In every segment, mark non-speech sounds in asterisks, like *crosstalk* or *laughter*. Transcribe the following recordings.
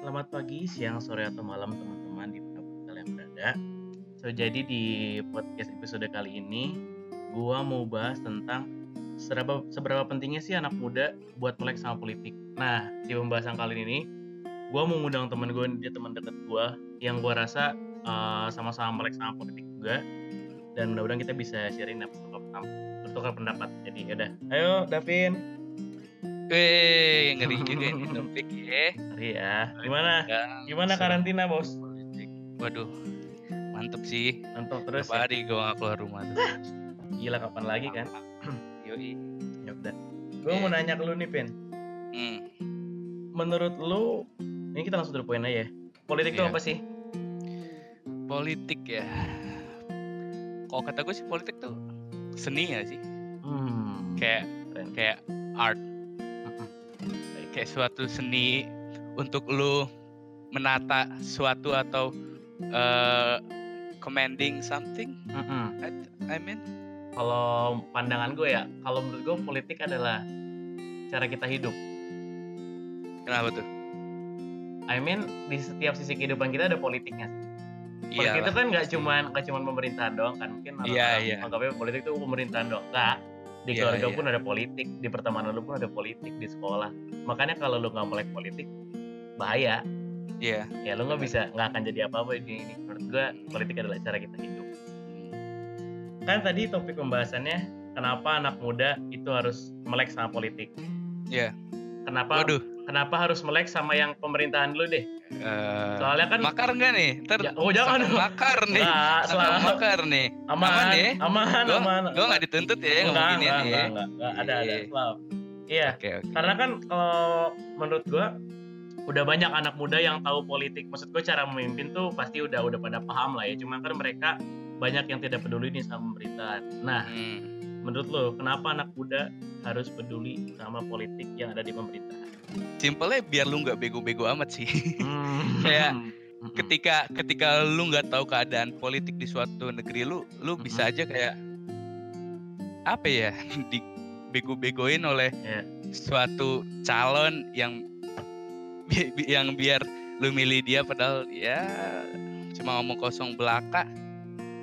Selamat pagi, siang, sore, atau malam teman-teman di mana kalian berada. So, jadi di podcast episode kali ini, gua mau bahas tentang seberapa seberapa pentingnya sih anak muda buat melek sama politik. Nah, di pembahasan kali ini, gua mau ngundang teman gue, dia teman deket gua yang gua rasa uh, sama-sama melek sama politik juga. Dan mudah-mudahan kita bisa sharing dan bertukar, pendapat. Jadi, yaudah. Ayo, Davin. Weh, ngeri juga ini *laughs* topik ya. Ngeri ya. Gimana? Gimana karantina, Bos? politik. Waduh, mantep sih. Nonton terus Berapa ya? hari gue gak keluar rumah tuh. Gila kapan lagi kan? *clears throat* Yoi. Ya udah. Gue mau nanya ke lu nih, Pin. Hmm. Menurut lu, ini kita langsung point aja ya. Politik itu Iya. apa sih? Politik ya. Kalau kata gue sih politik tuh seni ya sih. Hmm. Kayak Keren. kayak art. Kayak suatu seni untuk lu menata suatu atau uh, commanding something. Mm-mm. I, I mean, Kalau pandangan gue ya, kalau menurut gue politik adalah cara kita hidup. kenapa tuh? I mean di setiap sisi kehidupan kita ada politiknya. Politik Iya. itu kan nggak cuman nggak cuman pemerintahan doang kan mungkin orang Iya, iya. anggapnya politik itu pemerintahan doang. Nggak. Di Iya, keluarga iya. pun ada politik, di pertemanan lu pun ada politik, di sekolah. Makanya kalau lu nggak melek politik, bahaya. Iya. ya lu nggak bisa nggak akan jadi apa-apa di ini menurut gua politik adalah cara kita hidup kan tadi topik pembahasannya kenapa anak muda itu harus melek sama politik Iya. kenapa Waduh. kenapa harus melek sama yang pemerintahan dulu deh eh, soalnya kan makar nggak nih? Ntar Ya, oh jangan *laughs* makar nih. Sangka soalnya makar nih. aman aman ya? aman Gua, aman gua nggak dituntut ya enggak ngomong ginian enggak, nih. enggak, enggak, enggak, ada ada Iya. Selaw. iya Oke oke. karena kan kalau menurut gua udah banyak anak muda yang tahu politik maksud gua cara memimpin tuh pasti udah udah pada paham lah ya cuma kan mereka banyak yang tidak peduli nih sama pemerintahan nah Hmm. menurut lo kenapa anak muda harus peduli sama politik yang ada di pemerintahan Simpelnya biar lu nggak bego-bego amat sih. *laughs* Kayak Mm-mm. ketika ketika lu nggak tahu keadaan politik di suatu negeri lu, lu Mm-mm. bisa aja kayak apa ya *laughs* di bego-begoin oleh Iya. suatu calon yang bi- bi- yang biar lu milih dia padahal ya cuma ngomong kosong belaka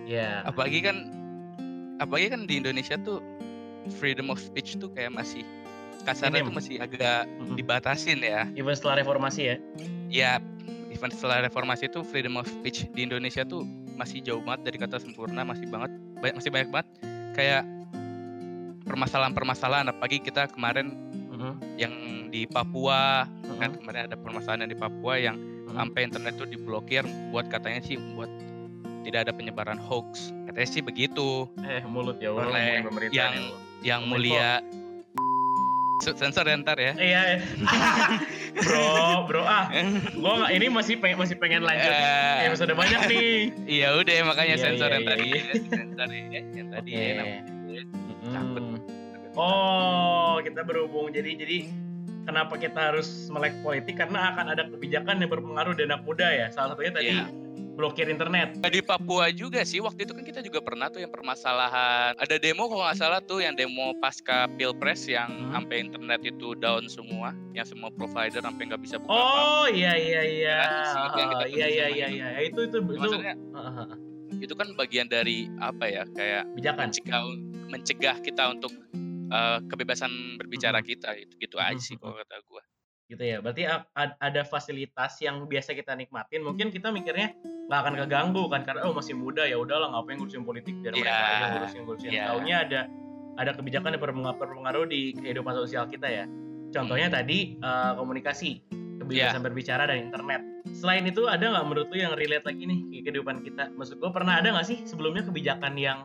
ya apalagi kan apalagi kan di Indonesia tuh freedom of speech tuh kayak masih kasarnya Minim. tuh masih agak Mm-mm. dibatasin ya even setelah reformasi ya ya even setelah reformasi itu freedom of speech di Indonesia tuh masih jauh banget dari kata sempurna masih banget banyak, masih banyak banget kayak permasalahan-permasalahan apalagi kita kemarin. Yang di Papua kan Mm-mm. kemarin ada permasalahan yang di Papua yang Mm-mm. sampai internet tuh diblokir buat katanya sih buat tidak ada penyebaran hoax katanya sih begitu eh mulut ya Oleh yang- ya yang mulia Se- sensor ya ntar ya iya eh. *laughs* bro bro ah gua nggak ini masih pengen masih pengen lanjut Eh, episode banyak nih iya udah makanya Iya, sensor iya, yang iya, tadi iya. ya, sensor ya yang tadi Oke. ya, namanya. Takut. Oh kita berhubung jadi jadi kenapa kita harus melek politik karena akan ada kebijakan yang berpengaruh di anak muda ya salah satunya tadi Iya. blokir internet di Papua juga sih waktu itu kan kita juga pernah tuh yang permasalahan ada demo kalau nggak salah tuh yang demo pasca pilpres yang Hmm. sampai internet itu down semua yang semua provider sampai nggak bisa buka Oh iya iya iya. Kan, Iya iya iya itu. iya. Itu itu itu maksudnya itu kan bagian dari apa ya kayak bijakan. mencegah mencegah kita untuk uh, kebebasan berbicara Mhm. kita itu gitu aja Mhm, sih kalau kata gua Gitu ya. Berarti ada fasilitas yang biasa kita nikmatin. Mungkin kita mikirnya nggak akan keganggu kan karena oh masih muda ya udahlah ngapain ngurusin politik biar mereka Iya. aja ngurusin ngurusin. Iya. Taunya ada ada kebijakan yang berpengaruh, di kehidupan sosial kita ya. Contohnya tadi eh, komunikasi, kebebasan berbicara dan internet. Selain itu ada nggak menurut lu yang relate lagi nih ke kehidupan kita? Maksud gua pernah ada nggak sih sebelumnya kebijakan yang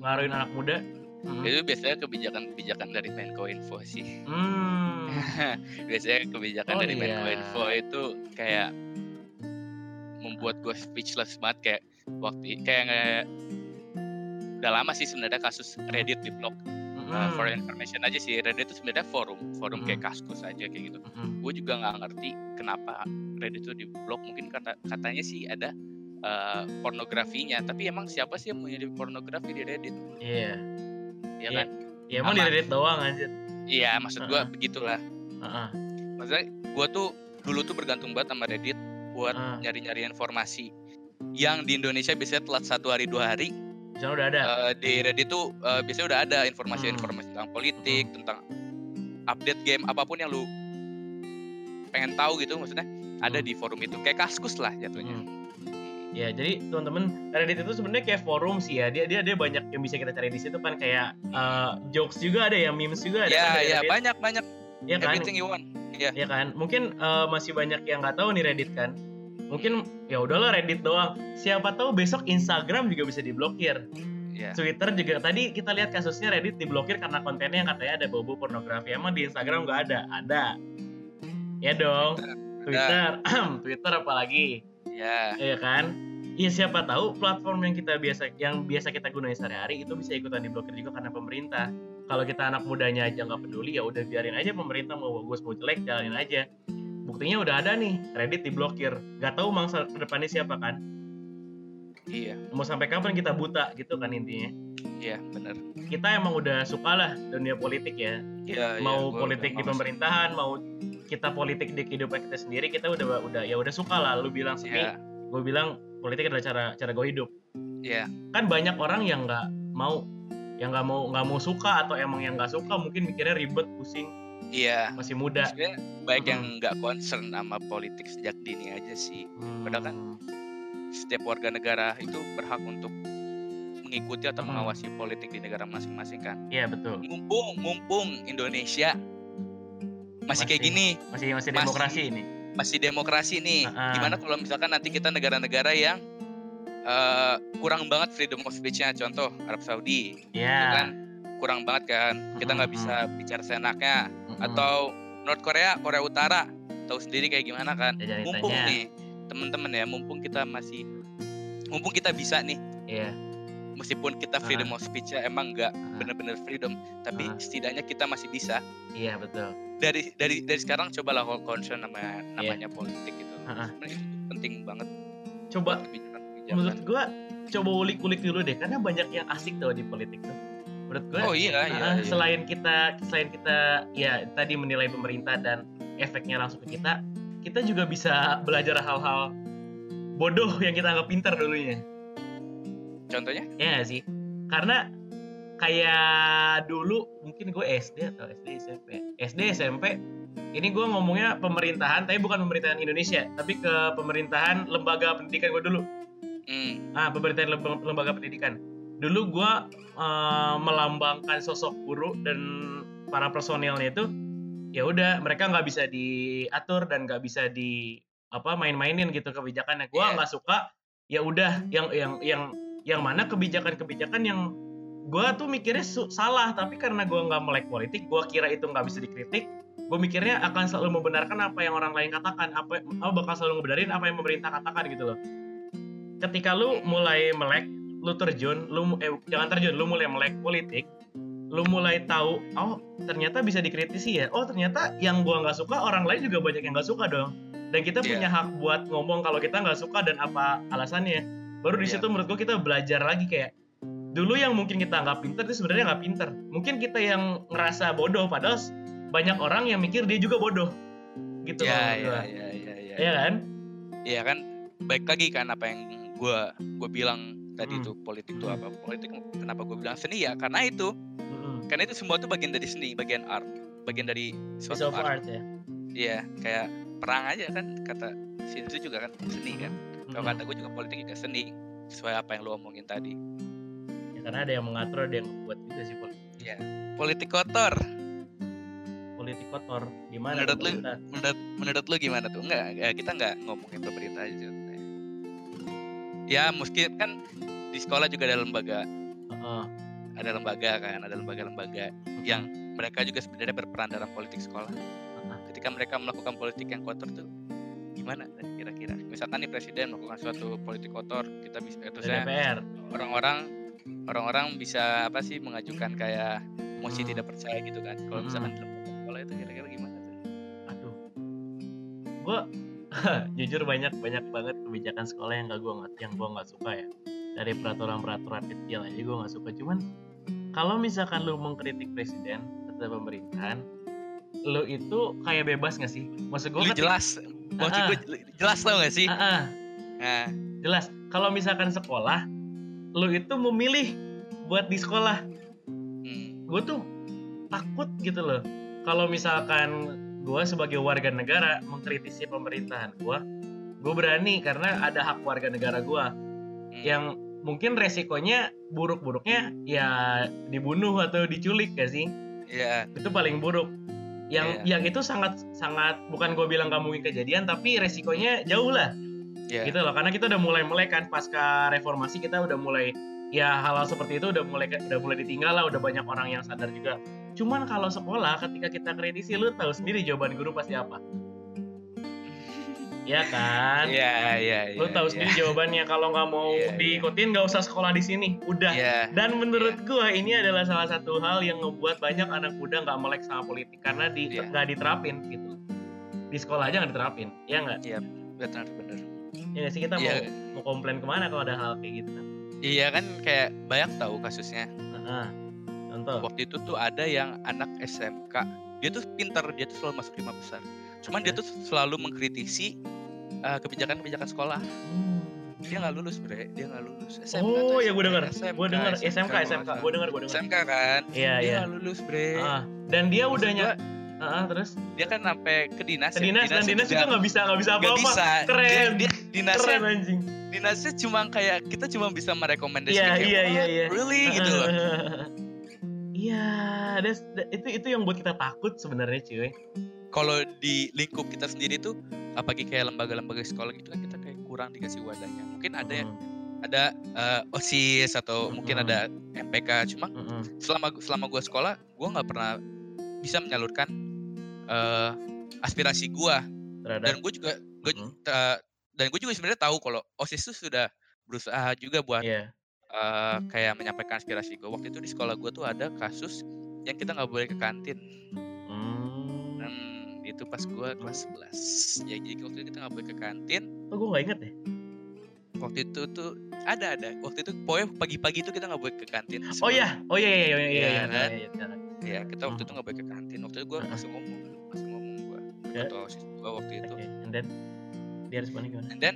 ngaruhin anak muda? Hmm. itu biasanya kebijakan-kebijakan dari Menkominfo sih Hmm. *laughs* biasanya kebijakan Oh, dari iya. Menkominfo itu kayak membuat gue speechless banget kayak waktu kayak nggak udah lama sih sebenarnya kasus Reddit di blog Uh, for information aja sih Reddit itu sebenarnya forum forum kayak Hmm. kaskus aja kayak gitu Hmm. gue juga nggak ngerti kenapa Reddit itu di blog mungkin kata katanya sih ada uh, pornografinya tapi emang siapa sih yang punya di pornografi di Reddit Iya. Ya Iya. kan Ya emang di. Reddit doang anjir. iya maksud gue Uh-uh. begitulah Heeh. maksudnya gue tuh dulu tuh bergantung banget sama Reddit buat nyari-nyari informasi yang di Indonesia biasanya telat satu hari dua hari Di sana udah ada. Eh, di Reddit tuh eh, biasanya udah ada informasi-informasi tentang politik, tentang update game apa pun yang lu pengen tahu gitu maksudnya ada Hmm. di forum itu kayak kaskus lah jatuhnya. Hmm. Ya, jadi teman-teman Reddit itu sebenarnya kayak forum sih ya. Dia dia dia banyak yang bisa kita cari di situ kan kayak eh, jokes juga ada ya, memes juga ada. Ya kan ya Reddit. banyak banyak Ya kan? everything you want. Ya. Ya kan? Mungkin eh, masih banyak yang nggak tahu nih Reddit kan. Mungkin ya udahlah Reddit doang. Siapa tahu besok Instagram juga bisa diblokir. Ya. Twitter juga tadi kita lihat kasusnya Reddit diblokir karena kontennya yang katanya ada bobo pornografi. Emang di Instagram nggak ada? Ada. Ya dong. Twitter, *clears throat* Twitter apalagi, Ya. ya kan? Iya siapa tahu platform yang kita biasa yang biasa kita gunain sehari-hari itu bisa ikutan diblokir juga karena pemerintah. Kalau kita anak mudanya aja nggak peduli ya udah biarin aja pemerintah mau bagus mau jelek jalanin aja. Buktinya udah ada nih Reddit diblokir. Gak tahu mangsa ke depannya siapa kan? Iya. Mau sampai kapan kita buta gitu kan intinya. Iya, benar. Kita emang udah suka lah dunia politik ya. Iya, mau iya, gua politik di pemerintahan, mau kita politik di kehidupan kita sendiri, kita udah udah ya udah suka lah. Lu bilang seni, Iya. gue bilang politik adalah cara cara gue hidup. Iya. Kan banyak orang yang nggak mau yang nggak mau nggak mau suka atau emang yang nggak suka mungkin mikirnya ribet pusing Iya. masih muda Sebenarnya baik yang nggak concern sama politik sejak dini aja sih. Padahal kan Hmm, setiap warga negara itu berhak untuk mengikuti atau Hmm. mengawasi politik di negara masing-masing kan. iya betul Mumpung, mumpung Indonesia masih, kayak Masih. gini, masih masih Masih. demokrasi ini masih demokrasi nih. Ah. Gimana kalau misalkan nanti kita negara-negara yang eh, kurang banget freedom of speech-nya, contoh Arab Saudi, ya kan kurang banget kan. Kita nggak Mm-mm. bisa bicara seenaknya. Mm-mm. Atau North Korea, Korea Utara, tahu sendiri kayak gimana kan. Ya, Mumpung nih, teman-teman ya, mumpung kita masih, mumpung kita bisa nih, iya meskipun kita freedom of speech-nya emang nggak Ah. bener-bener freedom, tapi Ah. setidaknya kita masih bisa. iya betul Dari dari dari sekarang cobalah kalau concern nama Iya. namanya politik gitu. Sebenarnya itu penting banget coba menurut gua coba ulik-ulik dulu deh karena banyak yang asik tuh di politik tuh menurut gua Oh iya, iya, iya. selain kita selain kita ya tadi menilai pemerintah dan efeknya langsung ke kita kita juga bisa belajar hal-hal bodoh yang kita anggap pintar dulunya Contohnya? ya nggak sih? Karena kayak dulu mungkin gue SD atau SD SMP SD SMP ini gue ngomongnya pemerintahan tapi bukan pemerintahan Indonesia tapi ke pemerintahan lembaga pendidikan gue dulu. Hmm, ah pemerintahan lembaga, lembaga pendidikan. Dulu gue melambangkan sosok guru dan para personilnya itu ya udah mereka nggak bisa diatur dan nggak bisa di apa main-mainin gitu kebijakannya. Gue Iya. nggak suka ya udah yang yang yang yang mana kebijakan-kebijakan yang gue tuh mikirnya salah tapi karena gue nggak melek politik gue kira itu nggak bisa dikritik gue mikirnya akan selalu membenarkan apa yang orang lain katakan apa oh, bakal selalu ngebenarin apa yang pemerintah katakan gitu loh. Ketika lu mulai melek lu terjun lu eh jangan terjun lu mulai melek politik lu mulai tahu oh ternyata bisa dikritisi ya oh ternyata yang gua nggak suka orang lain juga banyak yang nggak suka dong. Dan kita Iya. punya hak buat ngomong kalau kita nggak suka dan apa alasannya baru di Iya. situ menurut gua kita belajar lagi kayak dulu yang mungkin kita nggak pinter itu sebenarnya nggak pinter mungkin kita yang ngerasa bodoh padahal banyak orang yang mikir dia juga bodoh gitu loh ya, menurut ya, ya, ya, kan Iya kan, baik lagi kan apa yang gua gua bilang tadi Hmm. itu politik itu apa? Politik kenapa gue bilang seni ya? Karena itu, Mm-mm. karena itu semua tuh bagian dari seni, bagian art, bagian dari suatu art. art ya Iya, kayak perang aja kan kata Shinzu juga kan seni kan. Kalau kata gue juga politik juga seni sesuai apa yang lu omongin tadi. Ya, karena ada yang mengatur ada yang membuat juga sih politik, Iya. Politik kotor. politik kotor gimana Menurut lu? Menurut menurut lu gimana tuh? Enggak, ya, kita enggak ngomongin pemerintah aja. Ya, mungkin kan di sekolah juga ada lembaga, Heeh. ada lembaga kan, ada lembaga-lembaga yang mereka juga sebenarnya berperan dalam politik sekolah. Heeh. Ketika mereka melakukan politik yang kotor tuh gimana kira-kira? Misalkan nih presiden melakukan suatu politik kotor, kita bisa itu Ada saya orang-orang orang-orang bisa apa sih mengajukan kayak mosi Hmm. tidak percaya gitu kan. Kalau Hmm. misalkan lembaga sekolah itu kira-kira gimana tuh? aduh gue *laughs* jujur banyak banyak banget kebijakan sekolah yang gak gue nggak yang gue nggak suka ya dari peraturan-peraturan kecil aja gue nggak suka cuman kalau misalkan lu mengkritik presiden atau pemerintahan lu itu kayak bebas gak sih? Maksud gue Lu jelas, gue jelas tau gak sih? Ah, Nah, jelas. Kalau misalkan sekolah, lu itu memilih buat di sekolah. hmm, Gue tuh takut gitu loh. Kalau misalkan gue sebagai warga negara mengkritisi pemerintahan gue, gue berani karena ada hak warga negara gue. hmm. Yang mungkin resikonya buruk-buruknya ya dibunuh atau diculik gak sih? Iya, Itu paling buruk. Yang Iya. yang itu sangat sangat bukan gue bilang gak mungkin kejadian tapi resikonya jauh lah. iya. gitu loh karena kita udah mulai mulai kan pasca reformasi kita udah mulai ya hal-hal seperti itu udah mulai udah mulai ditinggal lah udah banyak orang yang sadar juga cuman kalau sekolah ketika kita kritisi lu tahu sendiri jawaban guru pasti apa ya kan Iya, iya, iya. lu tahu iya. sendiri jawabannya kalau nggak mau Iya, iya. diikutin nggak usah sekolah di sini udah Iya, dan menurut gua ini adalah salah satu hal yang ngebuat banyak anak muda nggak melek sama politik karena di Iya. nggak diterapin gitu di sekolah aja nggak diterapin ya nggak benar, benar. ya nggak sih kita Iya. mau mau komplain ke mana kalau ada hal kayak gitu kan Iya kan kayak banyak tahu kasusnya. Nah, contoh. Waktu itu tuh ada yang anak SMK, dia tuh pintar, dia tuh selalu masuk lima besar. Cuman dia tuh selalu mengkritisi uh, kebijakan-kebijakan sekolah. Dia nggak lulus, bre. Dia nggak lulus. SMK Oh ya gue denger, gue denger SMK SMK, gue denger gue denger. SMK kan. Iya Dia iya. nggak lulus, bre. Ah, dan dia Maksud udah gua, nyat, ah, terus dia kan sampai ke dinas. ke ya. dinas dan dinas juga nggak bisa nggak bisa apa-apa. bisa. Keren. Dia, dia dinasnya Keren anjing. dinasnya cuma kayak kita cuma bisa merekomendasikan Iya iya iya "What? iya. Really gitu loh. Iya, that- itu itu yang buat kita takut sebenarnya cuy. kalau di lingkup kita sendiri tuh apalagi kayak lembaga-lembaga sekolah gitu kan kita kayak kurang dikasih wadahnya mungkin ada yang Hmm, ada eh, osis atau mungkin ada MPK cuma hmm, hmm. selama selama gue sekolah gue nggak pernah bisa menyalurkan eh, aspirasi gue dan gue juga gua, Mhm. eh, dan gue juga sebenarnya tahu kalau osis itu sudah berusaha juga buat Iya. eh, kayak menyampaikan aspirasi gue waktu itu di sekolah gue tuh ada kasus yang kita nggak boleh ke kantin Hmm. Itu pas gue kelas 11 ya jadi waktu itu kita nggak boleh ke kantin Oh, gue gak inget deh. waktu itu tuh ada ada waktu itu pokoknya pagi-pagi itu kita nggak boleh ke kantin Oh iya, oh iya iya iya iya iya. Iya, iya, kan? iya, iya. ya kita waktu itu nggak boleh ke kantin waktu itu gue Heeh. langsung ngomong langsung ngomong gue Ya. atau sis gue waktu itu Oke, and then dia responnya gimana? and then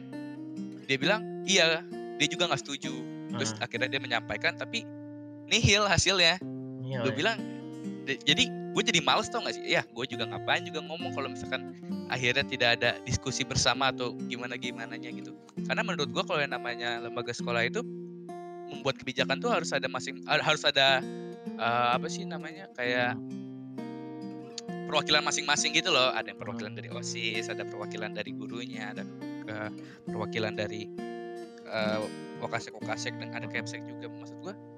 dia bilang iya dia juga nggak setuju terus Ah, akhirnya dia menyampaikan tapi nihil hasilnya iya, gue iya. bilang "De- jadi gue jadi males tau gak sih? Ya gue juga ngapain juga ngomong kalau misalkan akhirnya tidak ada diskusi bersama atau gimana gimana nya gitu. Karena menurut gue kalau yang namanya lembaga sekolah itu membuat kebijakan tuh harus ada masing har- harus ada eh, apa sih namanya kayak perwakilan masing-masing gitu loh. Ada yang perwakilan dari osis ada perwakilan dari gurunya ada eh, perwakilan dari eh, wakasek wakasek dan ada kemsek juga. Maksud gue?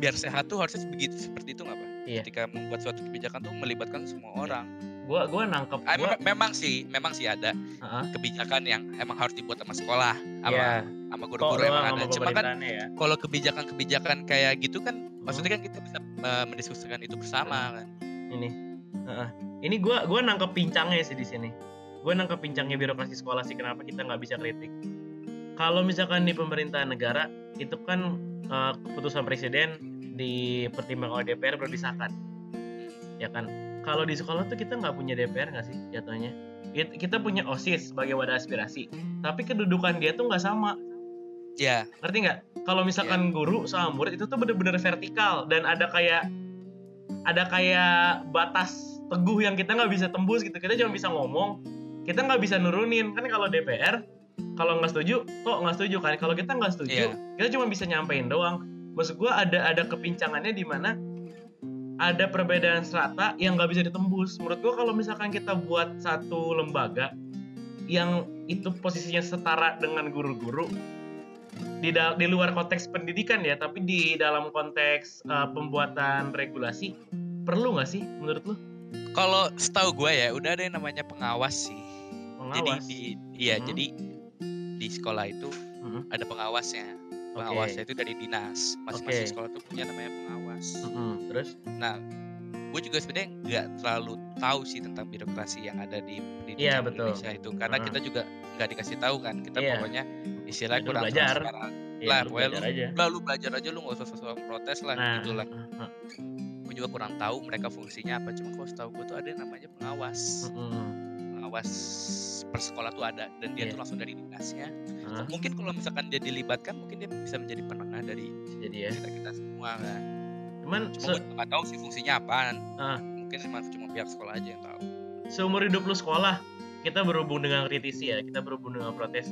Biar sehat tuh harusnya begitu seperti itu nggak pak? Iya. Ketika membuat suatu kebijakan tuh melibatkan semua orang. Gua gua nangkep Ah, gua mem- memang sih, memang sih ada Heeh. kebijakan yang emang harus dibuat sama sekolah, sama Iya. sama guru-guru emang ada. Cuma kan ya. kalau kebijakan-kebijakan kayak gitu kan, Hmm. maksudnya kan kita bisa eh, mendiskusikan itu bersama kan. Ini. Heeh. Ini gua gua nangkep pincangnya sih di sini. Gua nangkep pincangnya birokrasi sekolah sih kenapa kita nggak bisa kritik. Kalau misalkan di pemerintahan negara itu kan eh, keputusan presiden dipertimbangkan oleh DPR baru disahkan. Ya kan? Kalau di sekolah tuh kita nggak punya DPR nggak sih jatuhnya? It- Kita punya OSIS sebagai wadah aspirasi, tapi kedudukan dia tuh nggak sama. Ya, ngerti nggak kalau misalkan guru sama murid itu tuh bener-bener vertikal dan ada kayak ada kayak batas teguh yang kita nggak bisa tembus gitu kita cuma bisa ngomong kita nggak bisa nurunin kan kalau DPR kalau nggak setuju kok nggak setuju kan kalau kita nggak setuju Iya. kita cuma bisa nyampein doang maksud gua ada ada kepincangannya di mana ada perbedaan strata yang nggak bisa ditembus menurut gua kalau misalkan kita buat satu lembaga yang itu posisinya setara dengan guru-guru di di luar konteks pendidikan ya tapi di dalam konteks uh, pembuatan regulasi perlu nggak sih menurut lu kalau setahu gue ya udah ada yang namanya pengawas sih. Jadi pengawas di iya, Mhm. jadi di sekolah itu Mhm. ada pengawasnya. Pengawasnya itu dari dinas. Masing-masing Oke. sekolah tuh punya namanya pengawas. Mm-mm. terus Nah, gue juga sebenarnya nggak terlalu tahu sih tentang birokrasi yang ada di pendidikan Iya, betul. Indonesia itu, karena Heeh. kita juga nggak dikasih tahu kan. Kita Iya. pokoknya istilahnya Lu kurang belajar. transparan. ya Lah, lu belajar aja Lah lu belajar aja lu nggak usah sosok protes lah nah gitu lah. uh, uh, Gue juga kurang tahu mereka fungsinya apa cuma kalau setahu gue tuh ada yang namanya pengawas Mm-mm. pengawas per sekolah tuh ada dan dia Iya. tuh langsung dari dinasnya Hah? mungkin kalau misalkan dia dilibatkan mungkin dia bisa menjadi penengah dari jadi ya. kita kita semua kan. Cuman cuma se- gue nggak tahu sih fungsinya apaan. Ah. mungkin cuma cuma pihak sekolah aja yang tahu. Seumur hidup lu sekolah kita berhubung dengan kritisi ya kita berhubung dengan protes.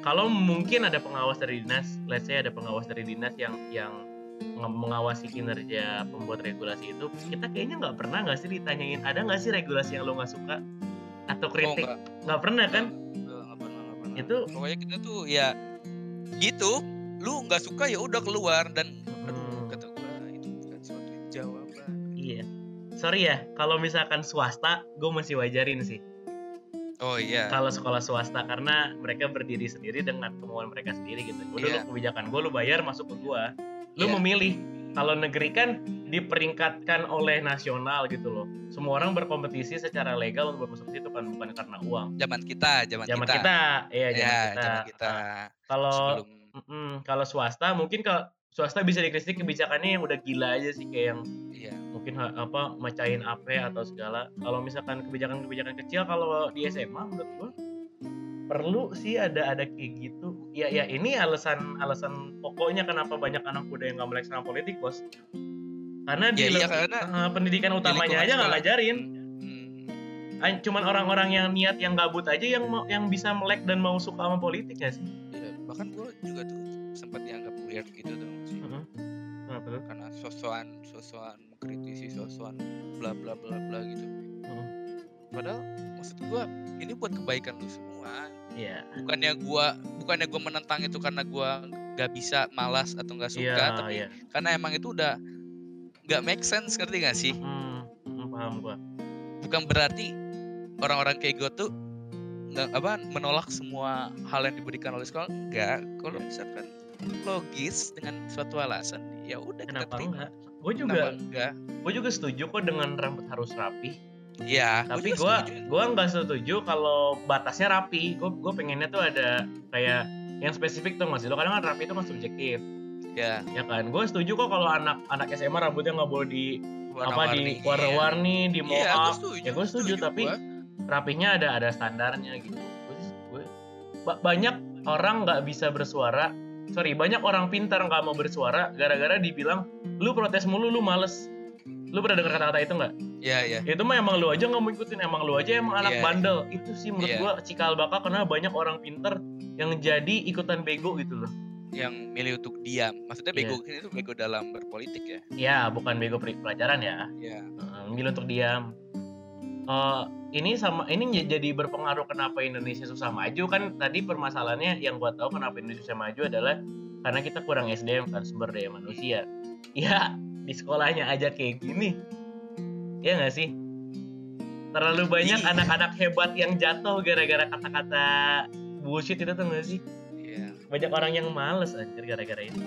Kalau mungkin ada pengawas dari dinas let's say ada pengawas dari dinas yang yang mengawasi kinerja pembuat regulasi itu kita kayaknya nggak pernah nggak sih ditanyain ada nggak sih regulasi yang lo nggak suka atau oh kritik nggak pernah kan Enggak, enggak pernah, enggak pernah. Itu- pokoknya kita tuh ya gitu lu nggak suka ya udah keluar dan aduh, Hmm. kata gua itu bukan suatu jawaban iya sorry ya kalau misalkan swasta gue masih wajarin sih oh iya kalau sekolah swasta karena mereka berdiri sendiri dengan kemauan mereka sendiri gitu. Udah Iya. lu kebijakan gue lu bayar masuk ke gua. Lu Iya. memilih. Kalau negeri kan diperingkatkan oleh nasional gitu loh. Semua orang berkompetisi secara legal untuk masuk situ kan bukan karena uang. zaman kita zaman, Zaman kita, kita, iya ya zaman kita. zaman kita Nah, Kalau sebelum kalau swasta mungkin kalau swasta bisa dikritik kebijakannya yang udah gila aja sih kayak yang iya mungkin apa mecahin AP atau segala. Kalau misalkan kebijakan-kebijakan kecil kalau di SMA menurut gua perlu sih ada ada kayak gitu. Ya ya ini alasan alasan pokoknya kenapa banyak anak muda yang nggak melek sama politik bos. Karena di Ya, iya, le- karena pendidikan utamanya aja nggak ngajarin. hmm, Cuman orang-orang yang niat yang gabut aja yang mau- yang bisa melek dan mau suka sama politik ya sih. iya. bahkan gua juga tuh sempat dianggap weird gitu tuh. Kenapa tuh? karena sosokan sosokan kritisi sosokan bla bla bla bla gitu Heeh. padahal maksud gua ini buat kebaikan lu semua Iya. bukannya gua bukannya gua menentang itu karena gua nggak bisa malas atau nggak suka Iya, tapi iya. karena emang itu udah nggak make sense ngerti gak sih Hmm, hmm, paham gua. bukan berarti orang-orang kayak gue tuh nggak apa menolak semua hal yang diberikan oleh sekolah enggak kalau Iya. misalkan logis dengan suatu alasan ya udah kita Kenapa terima enggak? Gue juga enggak gue juga setuju kok dengan rambut harus rapi. Ya tapi gue gue nggak setuju kalau batasnya rapi. Gue gue pengennya tuh ada kayak yang spesifik tuh masih. Lo kadang kan rapi itu kan subjektif. Ya ya kan? Gue setuju kok kalau anak anak SMA rambutnya nggak boleh di apa di warna-warni di mau iya, gua up. setuju, ya gue setuju tapi gua. rapinya ada ada standarnya gitu. Gue gue banyak orang nggak bisa bersuara. Sorry banyak orang pintar nggak mau bersuara gara-gara dibilang lu protes mulu lu males lu pernah dengar kata-kata itu nggak? Ya ya itu mah emang lu aja nggak mau ikutin emang lu aja emang anak Iya. bandel. Itu sih menurut Iya. gua cikal bakal karena banyak orang pinter yang jadi ikutan bego gitu loh. Yang milih untuk diam. Maksudnya Iya. bego ini tuh bego dalam berpolitik ya? Ya bukan bego pelajaran ya. Ya Eh, milih untuk diam. Eh, ini sama ini jadi berpengaruh kenapa Indonesia susah maju? Kan tadi permasalahannya yang gua tahu kenapa Indonesia susah maju adalah karena kita kurang SDM kan sumber daya manusia. Ya di sekolahnya aja kayak gini. Ya nggak sih? Terlalu banyak Iya. anak-anak hebat yang jatuh gara-gara kata-kata bullshit itu tuh nggak sih? Ya banyak orang yang males anjir gara-gara itu.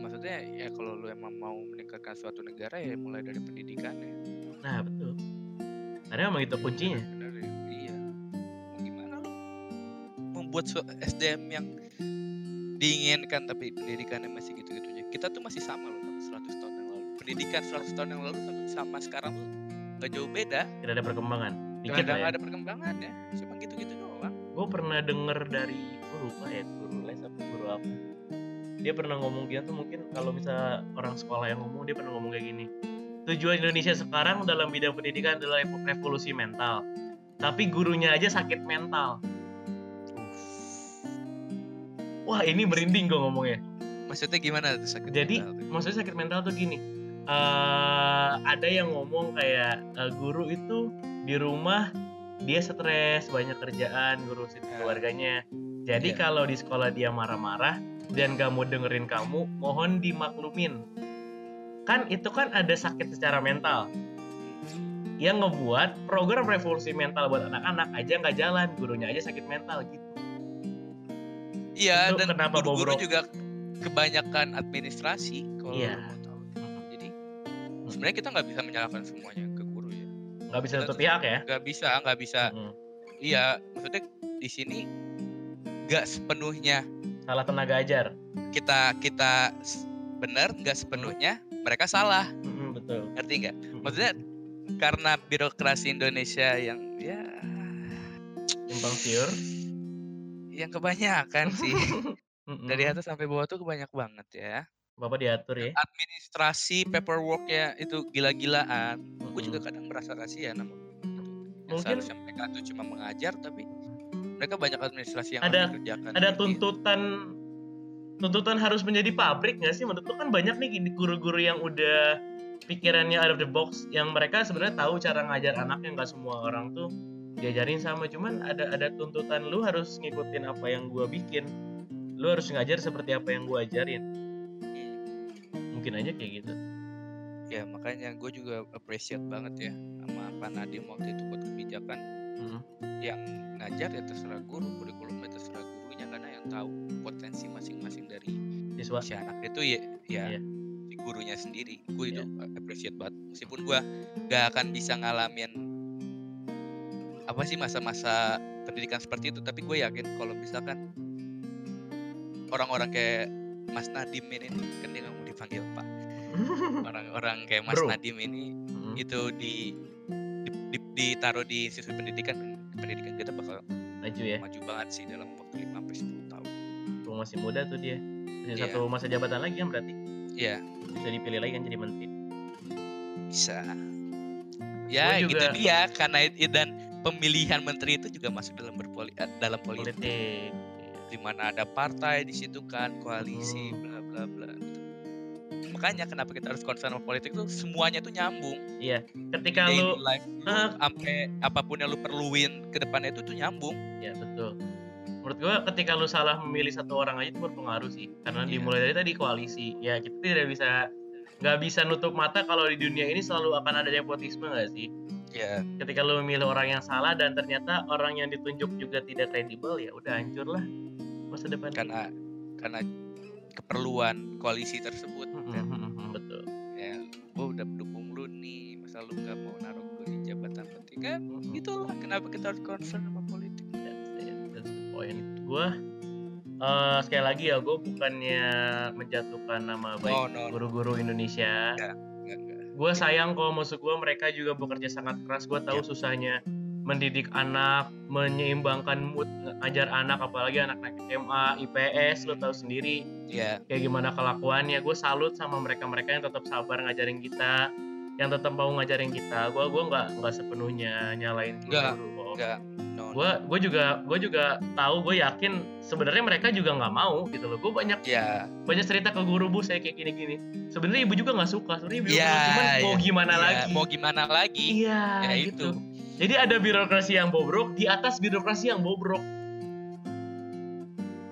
Maksudnya ya kalau lu emang mau meningkatkan suatu negara ya mulai dari pendidikannya nah betul. Karena emang itu kuncinya. Ya, iya. Mau gimana lu? Membuat SDM yang diinginkan tapi pendidikannya masih gitu-gitu aja. Kita tuh masih sama loh sama 100 tahun yang lalu. Pendidikan 100 tahun yang lalu sama, sama sekarang tuh gak jauh beda. tidak ada perkembangan Gak dikit ada, ya. nggak ada perkembangannya. Cuma gitu-gitu doang. gue pernah denger dari gue lupa ya guru les apa guru apa dia pernah ngomong dia tuh mungkin kalau bisa orang sekolah yang ngomong dia pernah ngomong kayak gini tujuan Indonesia sekarang dalam bidang pendidikan adalah revo- revolusi mental tapi gurunya aja sakit mental wah ini merinding gue ngomongnya Maksudnya gimana tuh sakit jadi mental tuh? maksudnya sakit mental tuh gini eh ada yang ngomong kayak eh, guru itu di rumah dia stres banyak kerjaan ngurusin Ya. keluarganya jadi Ya. kalau di sekolah dia marah-marah dan gak mau dengerin kamu mohon dimaklumin kan itu kan ada sakit secara mental yang ngebuat program revolusi mental buat anak-anak aja nggak jalan gurunya aja sakit mental gitu Iya itu dan kenapa guru-guru bobrok? juga kebanyakan administrasi kalau Iya. lu mau tahu. Jadi sebenarnya kita nggak bisa menyalahkan semuanya ke guru ya. nggak bisa satu pihak ya Nggak bisa, nggak bisa. Mm. Iya, maksudnya di sini nggak sepenuhnya salah tenaga ajar kita kita benar, nggak sepenuhnya mereka salah. Mm-mm. betul ngerti nggak maksudnya karena birokrasi Indonesia yang ya simpang siur yang kebanyakan sih *laughs* Mm-mm. dari atas sampai bawah tuh kebanyak banget ya. Bapak diatur ya. Administrasi paperwork ya itu gila-gilaan. Gue juga kadang merasa kasihan sama Mungkin- seharusnya mereka tuh cuma mengajar tapi mereka banyak administrasi yang Ada- harus dikerjakan ada Jadi, tuntutan tuntutan harus menjadi pabrik nggak sih? Menurut kan banyak nih guru-guru yang udah pikirannya out of the box yang mereka sebenarnya tahu cara ngajar anaknya nggak semua orang tuh diajarin sama. Cuman ada ada tuntutan lu harus ngikutin apa yang gua bikin lu harus ngajar seperti apa yang gua ajarin. Hmm, mungkin aja kayak gitu. Ya makanya gue juga appreciate banget ya sama Pak Nadiem waktu itu buat kebijakan Mm. yang ngajar ya terserah guru kurikulumnya terserah gurunya karena yang tahu potensi masing-masing dari siswa. si anak itu ya ya Iya. si gurunya sendiri. Gue itu appreciate banget. Meskipun gue gak akan bisa ngalamin apa sih masa-masa pendidikan seperti itu tapi gue yakin kalau misalkan orang-orang kayak Mas Nadim ini kan dia nggak mau dipanggil Pak *laughs* orang-orang kayak Mas Bro. Nadim ini Mm. itu di, di, di- ditaruh di institusi pendidikan pendidikan kita bakal maju ya maju banget sih dalam waktu 5 sampai 10 tahun. Tuh masih muda tuh dia masih Iya. satu masa jabatan lagi kan berarti Iya, bisa dipilih lagi kan jadi menteri bisa. Ya, Gua gitu juga- dia karena itu dan pemilihan menteri itu juga masuk dalam berpoli eh, dalam politik politik di mana ada partai di situ kan, koalisi Hmm. bla bla bla gitu. Makanya kenapa kita harus concern sama politik tuh semuanya tuh nyambung. iya ketika Daily lu Ah. sampai apa pun yang lu perluin ke depannya itu tuh nyambung. Ya betul. Menurut gua ketika lu salah memilih satu orang aja itu berpengaruh sih. Karena Iya. dimulai dari tadi koalisi. Ya kita tidak bisa nggak bisa nutup mata kalau di dunia ini selalu akan ada nepotisme nggak sih? Ya, Ketika lu memilih orang yang salah dan ternyata orang yang ditunjuk juga tidak kredibel ya udah hancur lah masa depan. karena karena keperluan koalisi tersebut Mm, kan. betul. ya gue udah dukung lu nih masa lu nggak mau naruh gue di jabatan penting kan Mm, mm. itulah kenapa kita harus concern sama politik That's it, that's the point. Gue eh, sekali lagi ya, gue bukannya menjatuhkan nama baik oh no, no. guru-guru Indonesia. Gue sayang kalau maksud gue mereka juga bekerja sangat keras gue tahu Yap. susahnya mendidik anak menyeimbangkan mood ngajar anak apalagi anak-anak SMA IPS lo tahu sendiri. Ya kayak gimana kelakuannya. Gue salut sama mereka-mereka yang tetap sabar ngajarin kita yang tetap mau ngajarin kita. Gue gua nggak nggak sepenuhnya nyalain guru enggak no, no. gue gue juga gue juga tahu gue yakin sebenarnya mereka juga nggak mau gitu loh. Gue banyak ya banyak cerita ke guru bu saya kayak gini-gini. Sebenarnya ibu juga nggak suka sebenarnya ibu ya juga cuman mau ya, gimana ya, lagi. mau gimana lagi? Iya ya gitu. itu jadi ada birokrasi yang bobrok di atas birokrasi yang bobrok.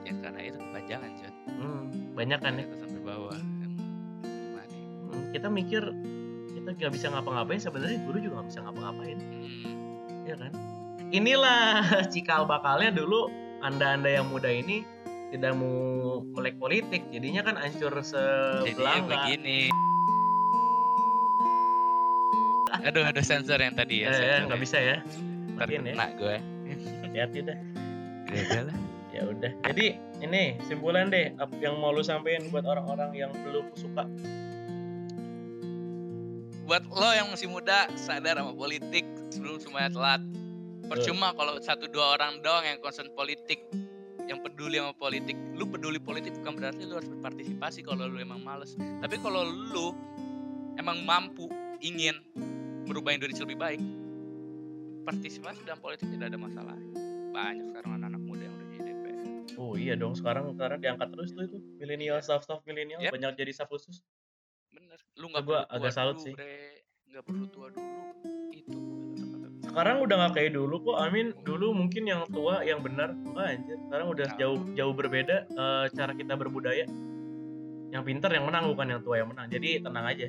Ya karena itu kepanjangan John hmm, banyak kan ya. Sampai bawah ya? Hmm, kita mikir kita nggak bisa ngapa-ngapain sebenarnya guru juga nggak bisa ngapa-ngapain. Hmm, ya kan? Inilah *laughs* cikal bakalnya dulu anda-anda yang muda ini tidak mau melek politik jadinya kan hancur jadi sebelangga begini aduh ada sensor yang tadi ya eh, sensor nggak ya. bisa ya. Matiin ya. gue. Hati-hati dah ya udah. Lah ya udah. Jadi ini simpulan deh yang mau lu sampein buat orang-orang yang belum suka. Buat lo yang masih muda sadar sama politik sebelum semuanya telat. Percuma kalau satu dua orang doang yang concern politik yang peduli sama politik. Lu peduli politik bukan berarti lu harus berpartisipasi kalau lu emang males. Tapi kalau lu emang mampu ingin merubah Indonesia lebih baik. Partisipasi dalam politik tidak ada masalah. Banyak sekarang anak-anak muda yang udah jadi DPR oh iya dong. Sekarang sekarang diangkat terus tuh itu. Milenial staff staff milenial Yep. banyak jadi staff khusus. Bener. Lu nggak Gua perlu agak salut dulu, sih. nggak perlu tua dulu. Itu. Sekarang udah nggak kayak dulu kok. Amin dulu mungkin yang tua yang benar. Enggak anjir. Sekarang udah Nah. jauh jauh berbeda eh, cara kita berbudaya. Yang pintar yang menang bukan yang tua yang menang. Jadi tenang aja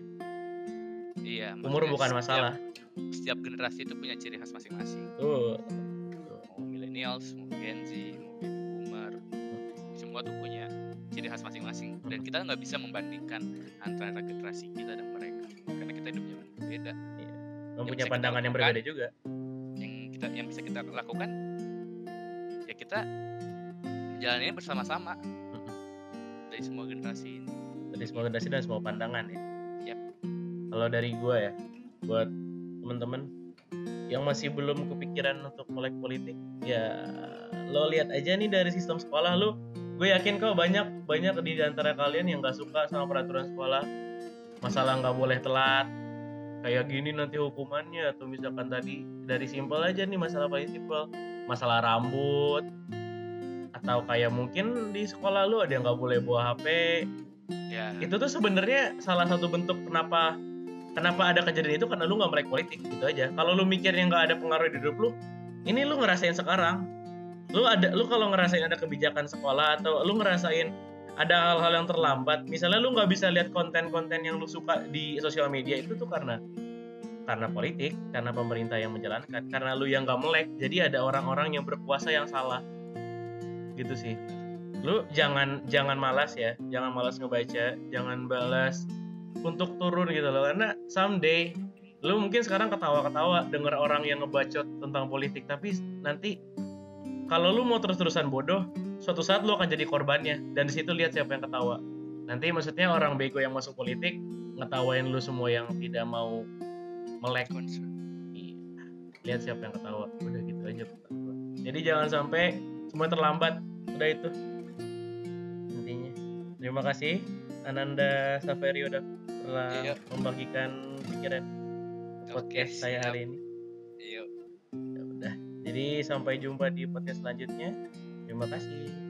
iya umur bukan setiap- masalah. setiap generasi itu punya ciri khas masing-masing. Tuh mau millennials mau Gen Z mau baby boomer semua tuh punya ciri khas masing-masing. Dan kita nggak bisa membandingkan antara generasi kita dan mereka karena kita hidupnya berbeda. Mempunyai bisa kita pandangan yang berbeda juga. yang kita yang bisa kita lakukan ya kita menjalaninya bersama-sama. Dari semua generasi ini. Dari semua generasi dan semua pandangan ya. Kalau dari gue ya buat temen-temen yang masih belum kepikiran untuk melek politik ya lo lihat aja nih dari sistem sekolah lo. Gue yakin kok banyak banyak di antara kalian yang gak suka sama peraturan sekolah. Masalah nggak boleh telat kayak gini nanti hukumannya atau misalkan tadi dari simpel aja nih masalah paling simpel. Masalah rambut atau kayak mungkin di sekolah lu ada yang nggak boleh bawa HP ya. Itu tuh sebenarnya salah satu bentuk kenapa kenapa ada kejadian itu? Karena lu nggak melek politik gitu aja. Kalau lu mikirnya nggak ada pengaruh di hidup lu ini lu ngerasain sekarang. Lu ada lu kalau ngerasain ada kebijakan sekolah atau lu ngerasain ada hal-hal yang terlambat misalnya lu nggak bisa lihat konten-konten yang lu suka di sosial media itu tuh karena karena politik karena pemerintah yang menjalankan karena lu yang nggak melek jadi ada orang-orang yang berkuasa yang salah. Gitu sih. Lu jangan jangan malas ya jangan malas ngebaca jangan balas untuk turun gitu loh. Karena someday lu mungkin sekarang ketawa-ketawa denger orang yang ngebacot tentang politik tapi nanti kalau lu mau terus-terusan bodoh suatu saat lu akan jadi korbannya. Dan di situ lihat siapa yang ketawa. Nanti maksudnya orang bego yang masuk politik ngetawain lu semua yang tidak mau melek. Iya. lihat siapa yang ketawa. Udah gitu aja. Jadi jangan sampai semua terlambat. Udah itu. Intinya. Terima kasih Ananda Saverio udah telah Iya. membagikan pikiran podcast Oke, saya siap. hari ini Iya. ya udah jadi sampai jumpa di podcast selanjutnya terima kasih